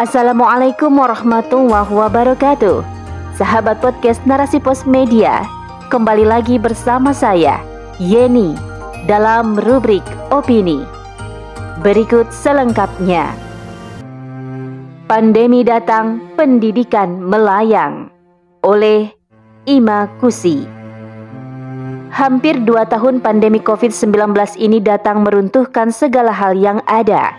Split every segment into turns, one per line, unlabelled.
Assalamualaikum warahmatullahi wabarakatuh. Sahabat podcast Narasi Pos Media, kembali lagi bersama saya, Yeni, dalam rubrik Opini. Berikut selengkapnya. Pandemi datang, pendidikan melayang oleh Ima Kusi. Hampir dua tahun pandemi COVID-19 ini datang meruntuhkan segala hal yang ada,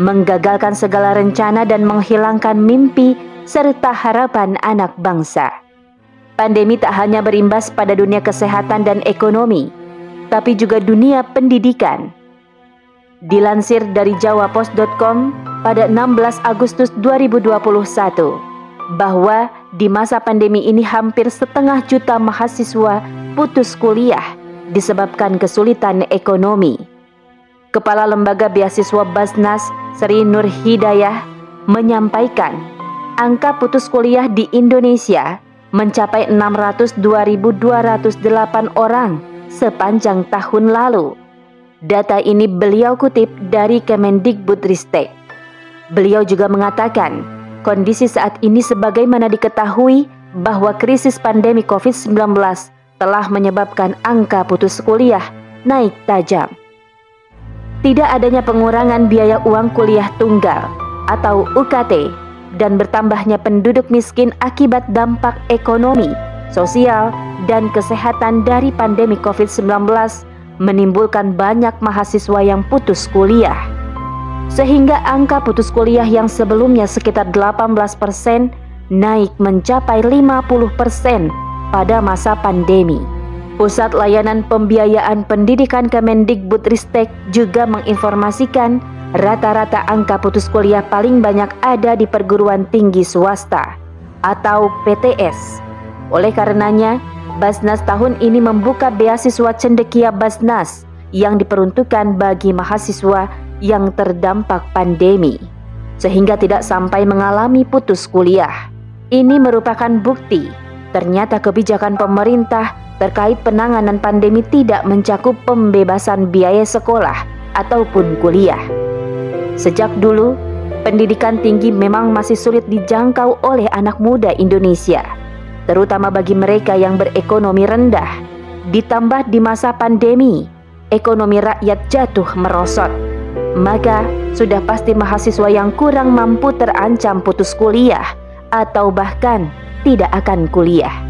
menggagalkan segala rencana dan menghilangkan mimpi serta harapan anak bangsa. Pandemi tak hanya berimbas pada dunia kesehatan dan ekonomi, tapi juga dunia pendidikan. Dilansir dari jawapos.com pada 16 Agustus 2021 bahwa di masa pandemi ini hampir setengah juta mahasiswa putus kuliah disebabkan kesulitan ekonomi. Kepala Lembaga Beasiswa Basnas Sri Nur Hidayah menyampaikan angka putus kuliah di Indonesia mencapai 602.208 orang sepanjang tahun lalu. Data ini beliau kutip dari Kemendikbudristek. Beliau juga mengatakan, kondisi saat ini sebagaimana diketahui bahwa krisis pandemi COVID-19 telah menyebabkan angka putus kuliah naik tajam. Tidak adanya pengurangan biaya uang kuliah tunggal atau UKT dan bertambahnya penduduk miskin akibat dampak ekonomi, sosial, dan kesehatan dari pandemi COVID-19 menimbulkan banyak mahasiswa yang putus kuliah sehingga angka putus kuliah yang sebelumnya sekitar 18% naik mencapai 50% pada masa pandemi. Pusat Layanan Pembiayaan Pendidikan Kemendikbudristek juga menginformasikan rata-rata angka putus kuliah paling banyak ada di perguruan tinggi swasta atau PTS. Oleh karenanya, Basnas tahun ini membuka beasiswa cendekia Basnas yang diperuntukkan bagi mahasiswa yang terdampak pandemi, sehingga tidak sampai mengalami putus kuliah. Ini merupakan bukti ternyata kebijakan pemerintah terkait penanganan pandemi tidak mencakup pembebasan biaya sekolah ataupun kuliah. Sejak dulu, pendidikan tinggi memang masih sulit dijangkau oleh anak muda Indonesia, terutama bagi mereka yang berekonomi rendah. Ditambah di masa pandemi, ekonomi rakyat jatuh merosot maka sudah pasti mahasiswa yang kurang mampu terancam putus kuliah atau bahkan tidak akan kuliah.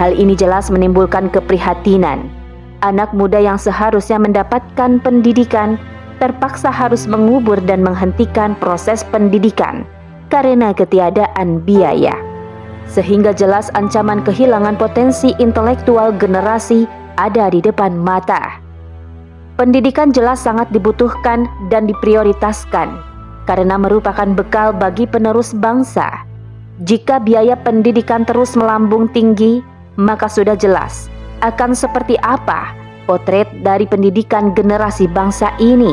Hal ini jelas menimbulkan keprihatinan. Anak muda yang seharusnya mendapatkan pendidikan terpaksa harus mengubur dan menghentikan proses pendidikan karena ketiadaan biaya. Sehingga jelas ancaman kehilangan potensi intelektual generasi ada di depan mata. Pendidikan jelas sangat dibutuhkan dan diprioritaskan karena merupakan bekal bagi penerus bangsa. Jika biaya pendidikan terus melambung tinggi, maka sudah jelas akan seperti apa potret dari pendidikan generasi bangsa ini.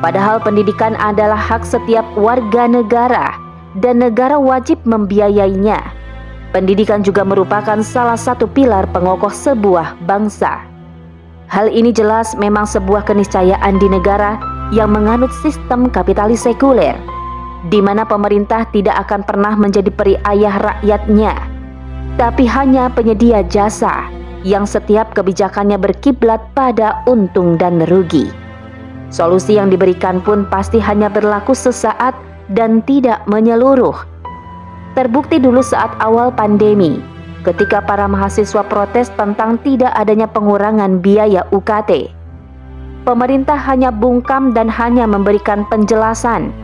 Padahal pendidikan adalah hak setiap warga negara dan negara wajib membiayainya. Pendidikan juga merupakan salah satu pilar pengokoh sebuah bangsa. Hal ini jelas memang sebuah keniscayaan di negara yang menganut sistem kapitalis sekuler, di mana pemerintah tidak akan pernah menjadi peri ayah rakyatnya, tapi hanya penyedia jasa yang setiap kebijakannya berkiblat pada untung dan rugi. Solusi yang diberikan pun pasti hanya berlaku sesaat dan tidak menyeluruh. Terbukti dulu saat awal pandemi, ketika para mahasiswa protes tentang tidak adanya pengurangan biaya UKT. Pemerintah hanya bungkam dan hanya memberikan penjelasan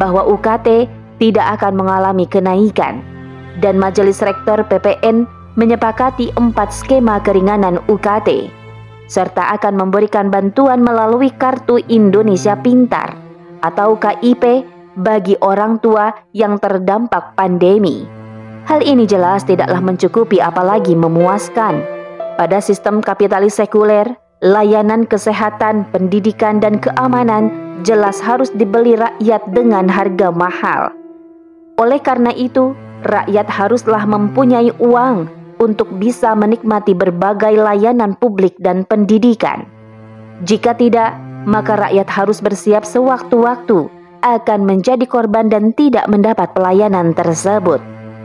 bahwa UKT tidak akan mengalami kenaikan dan Majelis Rektor PPN menyepakati empat skema keringanan UKT serta akan memberikan bantuan melalui Kartu Indonesia Pintar atau KIP bagi orang tua yang terdampak pandemi. Hal ini jelas tidaklah mencukupi apalagi memuaskan. Pada sistem kapitalis sekuler, layanan kesehatan, pendidikan, dan keamanan jelas harus dibeli rakyat dengan harga mahal. Oleh karena itu, rakyat haruslah mempunyai uang untuk bisa menikmati berbagai layanan publik dan pendidikan. Jika tidak, maka rakyat harus bersiap sewaktu-waktu akan menjadi korban dan tidak mendapat pelayanan tersebut.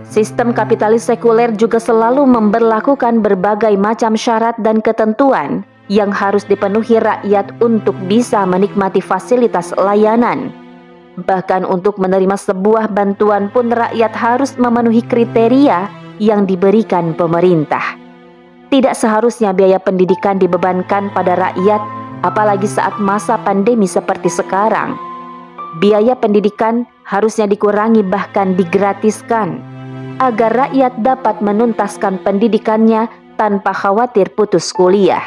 Sistem kapitalis sekuler juga selalu memberlakukan berbagai macam syarat dan ketentuan yang harus dipenuhi rakyat untuk bisa menikmati fasilitas layanan. Bahkan untuk menerima sebuah bantuan pun rakyat harus memenuhi kriteria yang diberikan pemerintah. Tidak seharusnya biaya pendidikan dibebankan pada rakyat, apalagi saat masa pandemi seperti sekarang. Biaya pendidikan harusnya dikurangi bahkan digratiskan agar rakyat dapat menuntaskan pendidikannya tanpa khawatir putus kuliah.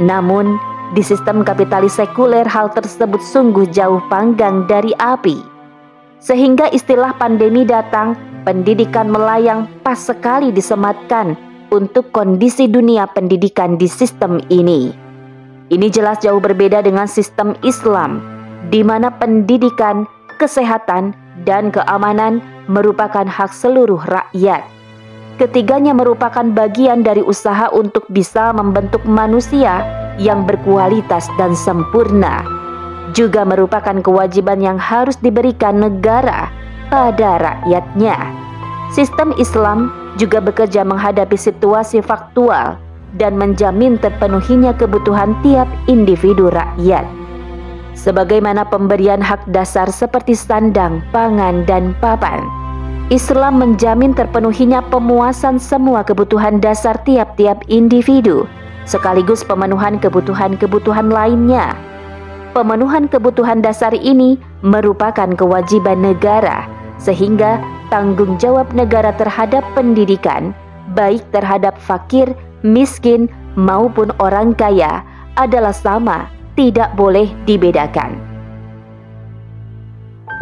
Namun, di sistem kapitalis sekuler hal tersebut sungguh jauh panggang dari api. Sehingga istilah pandemi datang, pendidikan melayang pas sekali disematkan untuk kondisi dunia pendidikan di sistem ini. Ini jelas jauh berbeda dengan sistem Islam, di mana pendidikan, kesehatan, dan keamanan merupakan hak seluruh rakyat. Ketiganya merupakan bagian dari usaha untuk bisa membentuk manusia yang berkualitas dan sempurna. Juga merupakan kewajiban yang harus diberikan negara pada rakyatnya. Sistem Islam juga bekerja menghadapi situasi faktual dan menjamin terpenuhinya kebutuhan tiap individu rakyat sebagaimana pemberian hak dasar seperti sandang, pangan, dan papan. Islam menjamin terpenuhinya pemuasan semua kebutuhan dasar tiap-tiap individu, sekaligus pemenuhan kebutuhan-kebutuhan lainnya. Pemenuhan kebutuhan dasar ini merupakan kewajiban negara, sehingga tanggung jawab negara terhadap pendidikan, baik terhadap fakir, miskin, maupun orang kaya, adalah sama, tidak boleh dibedakan.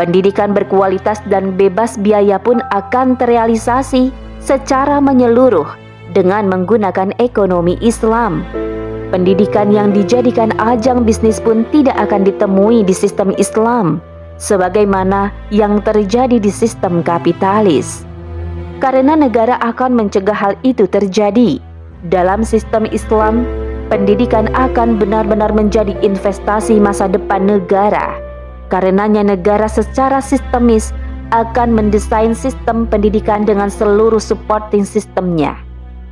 Pendidikan berkualitas dan bebas biaya pun akan terrealisasi secara menyeluruh dengan menggunakan ekonomi Islam. Pendidikan yang dijadikan ajang bisnis pun tidak akan ditemui di sistem Islam, sebagaimana yang terjadi di sistem kapitalis. Karena negara akan mencegah hal itu terjadi. Dalam sistem Islam, pendidikan akan benar-benar menjadi investasi masa depan negara Karenanya negara secara sistemis akan mendesain sistem pendidikan dengan seluruh supporting sistemnya.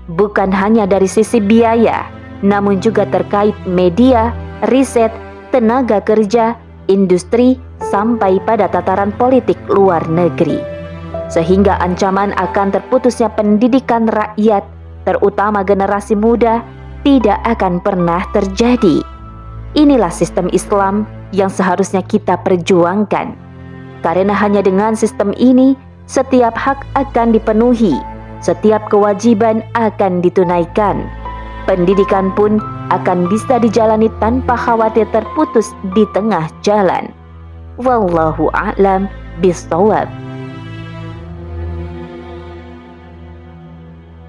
Bukan hanya dari sisi biaya, namun juga terkait media, riset, tenaga kerja, industri, sampai pada tataran politik luar negeri. Sehingga ancaman akan terputusnya pendidikan rakyat, terutama generasi muda, tidak akan pernah terjadi. Inilah sistem Islam yang seharusnya kita perjuangkan. Karena hanya dengan sistem ini, setiap hak akan dipenuhi, setiap kewajiban akan ditunaikan. Pendidikan pun akan bisa dijalani tanpa khawatir terputus di tengah jalan. Wallahu a'lam bishawab.